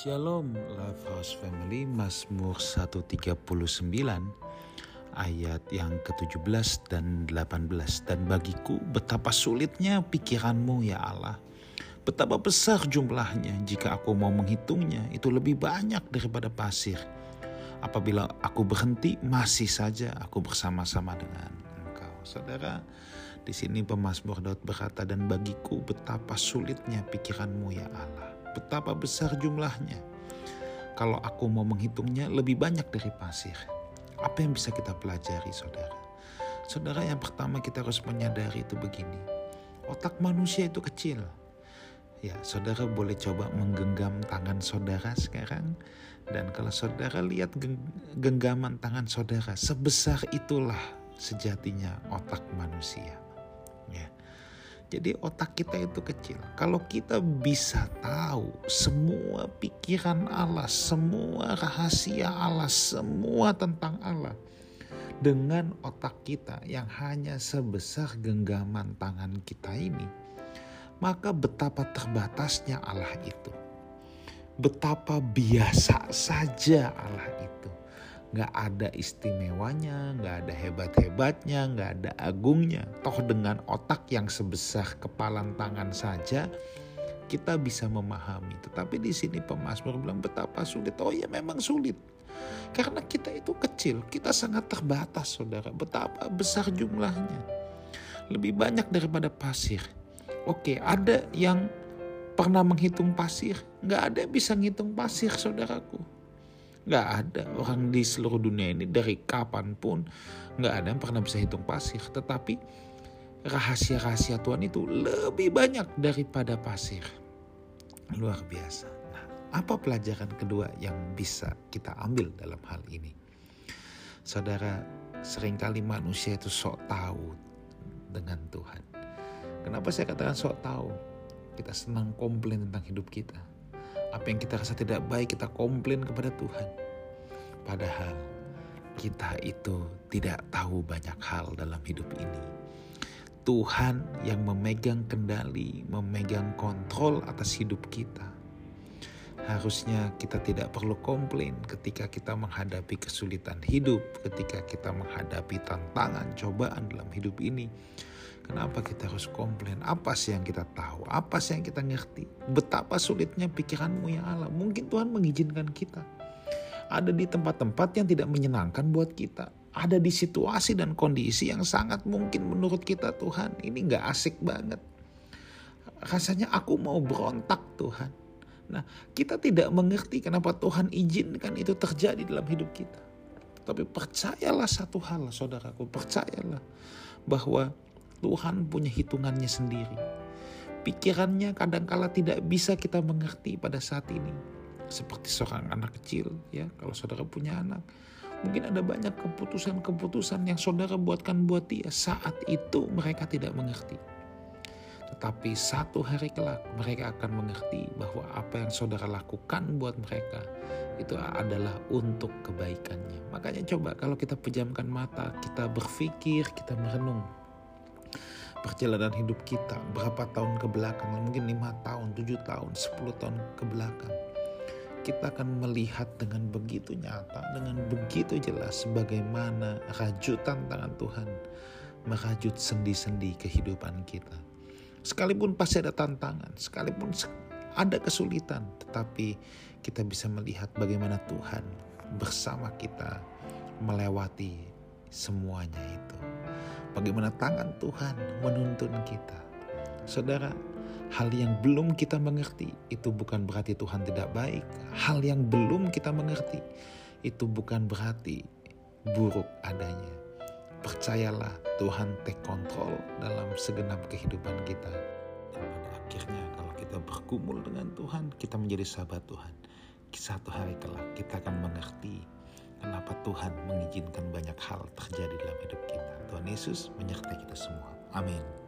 Shalom House Family Mazmur 139 ayat yang ke-17 dan 18 dan bagiku betapa sulitnya pikiranmu ya Allah. Betapa besar jumlahnya. Jika aku mau menghitungnya itu lebih banyak daripada pasir. Apabila aku berhenti masih saja aku bersama-sama dengan engkau. Saudara di sini pemazmur Daud berkata dan bagiku betapa sulitnya pikiranmu ya Allah betapa besar jumlahnya. Kalau aku mau menghitungnya lebih banyak dari pasir. Apa yang bisa kita pelajari saudara? Saudara yang pertama kita harus menyadari itu begini. Otak manusia itu kecil. Ya, saudara boleh coba menggenggam tangan saudara sekarang. Dan kalau saudara lihat genggaman tangan saudara, sebesar itulah sejatinya otak manusia. Ya. Jadi otak kita itu kecil. Kalau kita bisa tahu semua pikiran Allah, semua rahasia Allah, semua tentang Allah dengan otak kita yang hanya sebesar genggaman tangan kita ini, maka betapa terbatasnya Allah itu. Betapa biasa saja Allah itu nggak ada istimewanya, nggak ada hebat-hebatnya, nggak ada agungnya. Toh dengan otak yang sebesar kepalan tangan saja kita bisa memahami. Tetapi di sini pemazmur bilang betapa sulit. Oh ya memang sulit. Karena kita itu kecil, kita sangat terbatas saudara. Betapa besar jumlahnya. Lebih banyak daripada pasir. Oke ada yang pernah menghitung pasir. Nggak ada yang bisa ngitung pasir saudaraku Gak ada orang di seluruh dunia ini dari kapan pun gak ada yang pernah bisa hitung pasir. Tetapi rahasia-rahasia Tuhan itu lebih banyak daripada pasir. Luar biasa. Nah, apa pelajaran kedua yang bisa kita ambil dalam hal ini? Saudara, sering kali manusia itu sok tahu dengan Tuhan. Kenapa saya katakan sok tahu? Kita senang komplain tentang hidup kita apa yang kita rasa tidak baik kita komplain kepada Tuhan. Padahal kita itu tidak tahu banyak hal dalam hidup ini. Tuhan yang memegang kendali, memegang kontrol atas hidup kita. Harusnya kita tidak perlu komplain ketika kita menghadapi kesulitan hidup, ketika kita menghadapi tantangan, cobaan dalam hidup ini Kenapa kita harus komplain? Apa sih yang kita tahu? Apa sih yang kita ngerti? Betapa sulitnya pikiranmu ya Allah. Mungkin Tuhan mengizinkan kita. Ada di tempat-tempat yang tidak menyenangkan buat kita. Ada di situasi dan kondisi yang sangat mungkin menurut kita Tuhan ini gak asik banget. Rasanya aku mau berontak Tuhan. Nah kita tidak mengerti kenapa Tuhan izinkan itu terjadi dalam hidup kita. Tapi percayalah satu hal saudaraku, percayalah bahwa Tuhan punya hitungannya sendiri. Pikirannya kadangkala tidak bisa kita mengerti pada saat ini. Seperti seorang anak kecil ya, kalau saudara punya anak. Mungkin ada banyak keputusan-keputusan yang saudara buatkan buat dia. Saat itu mereka tidak mengerti. Tetapi satu hari kelak mereka akan mengerti bahwa apa yang saudara lakukan buat mereka itu adalah untuk kebaikannya. Makanya coba kalau kita pejamkan mata, kita berpikir, kita merenung perjalanan hidup kita berapa tahun ke belakang mungkin lima tahun tujuh tahun sepuluh tahun ke belakang kita akan melihat dengan begitu nyata dengan begitu jelas bagaimana rajutan tangan Tuhan merajut sendi-sendi kehidupan kita sekalipun pasti ada tantangan sekalipun ada kesulitan tetapi kita bisa melihat bagaimana Tuhan bersama kita melewati semuanya itu bagaimana tangan Tuhan menuntun kita. Saudara, hal yang belum kita mengerti itu bukan berarti Tuhan tidak baik. Hal yang belum kita mengerti itu bukan berarti buruk adanya. Percayalah Tuhan take control dalam segenap kehidupan kita. Dan pada akhirnya kalau kita bergumul dengan Tuhan, kita menjadi sahabat Tuhan. Satu hari kelak kita akan mengerti kenapa Tuhan mengizinkan banyak hal terjadi dalam hidup kita. Tuhan Yesus menyertai kita semua. Amin.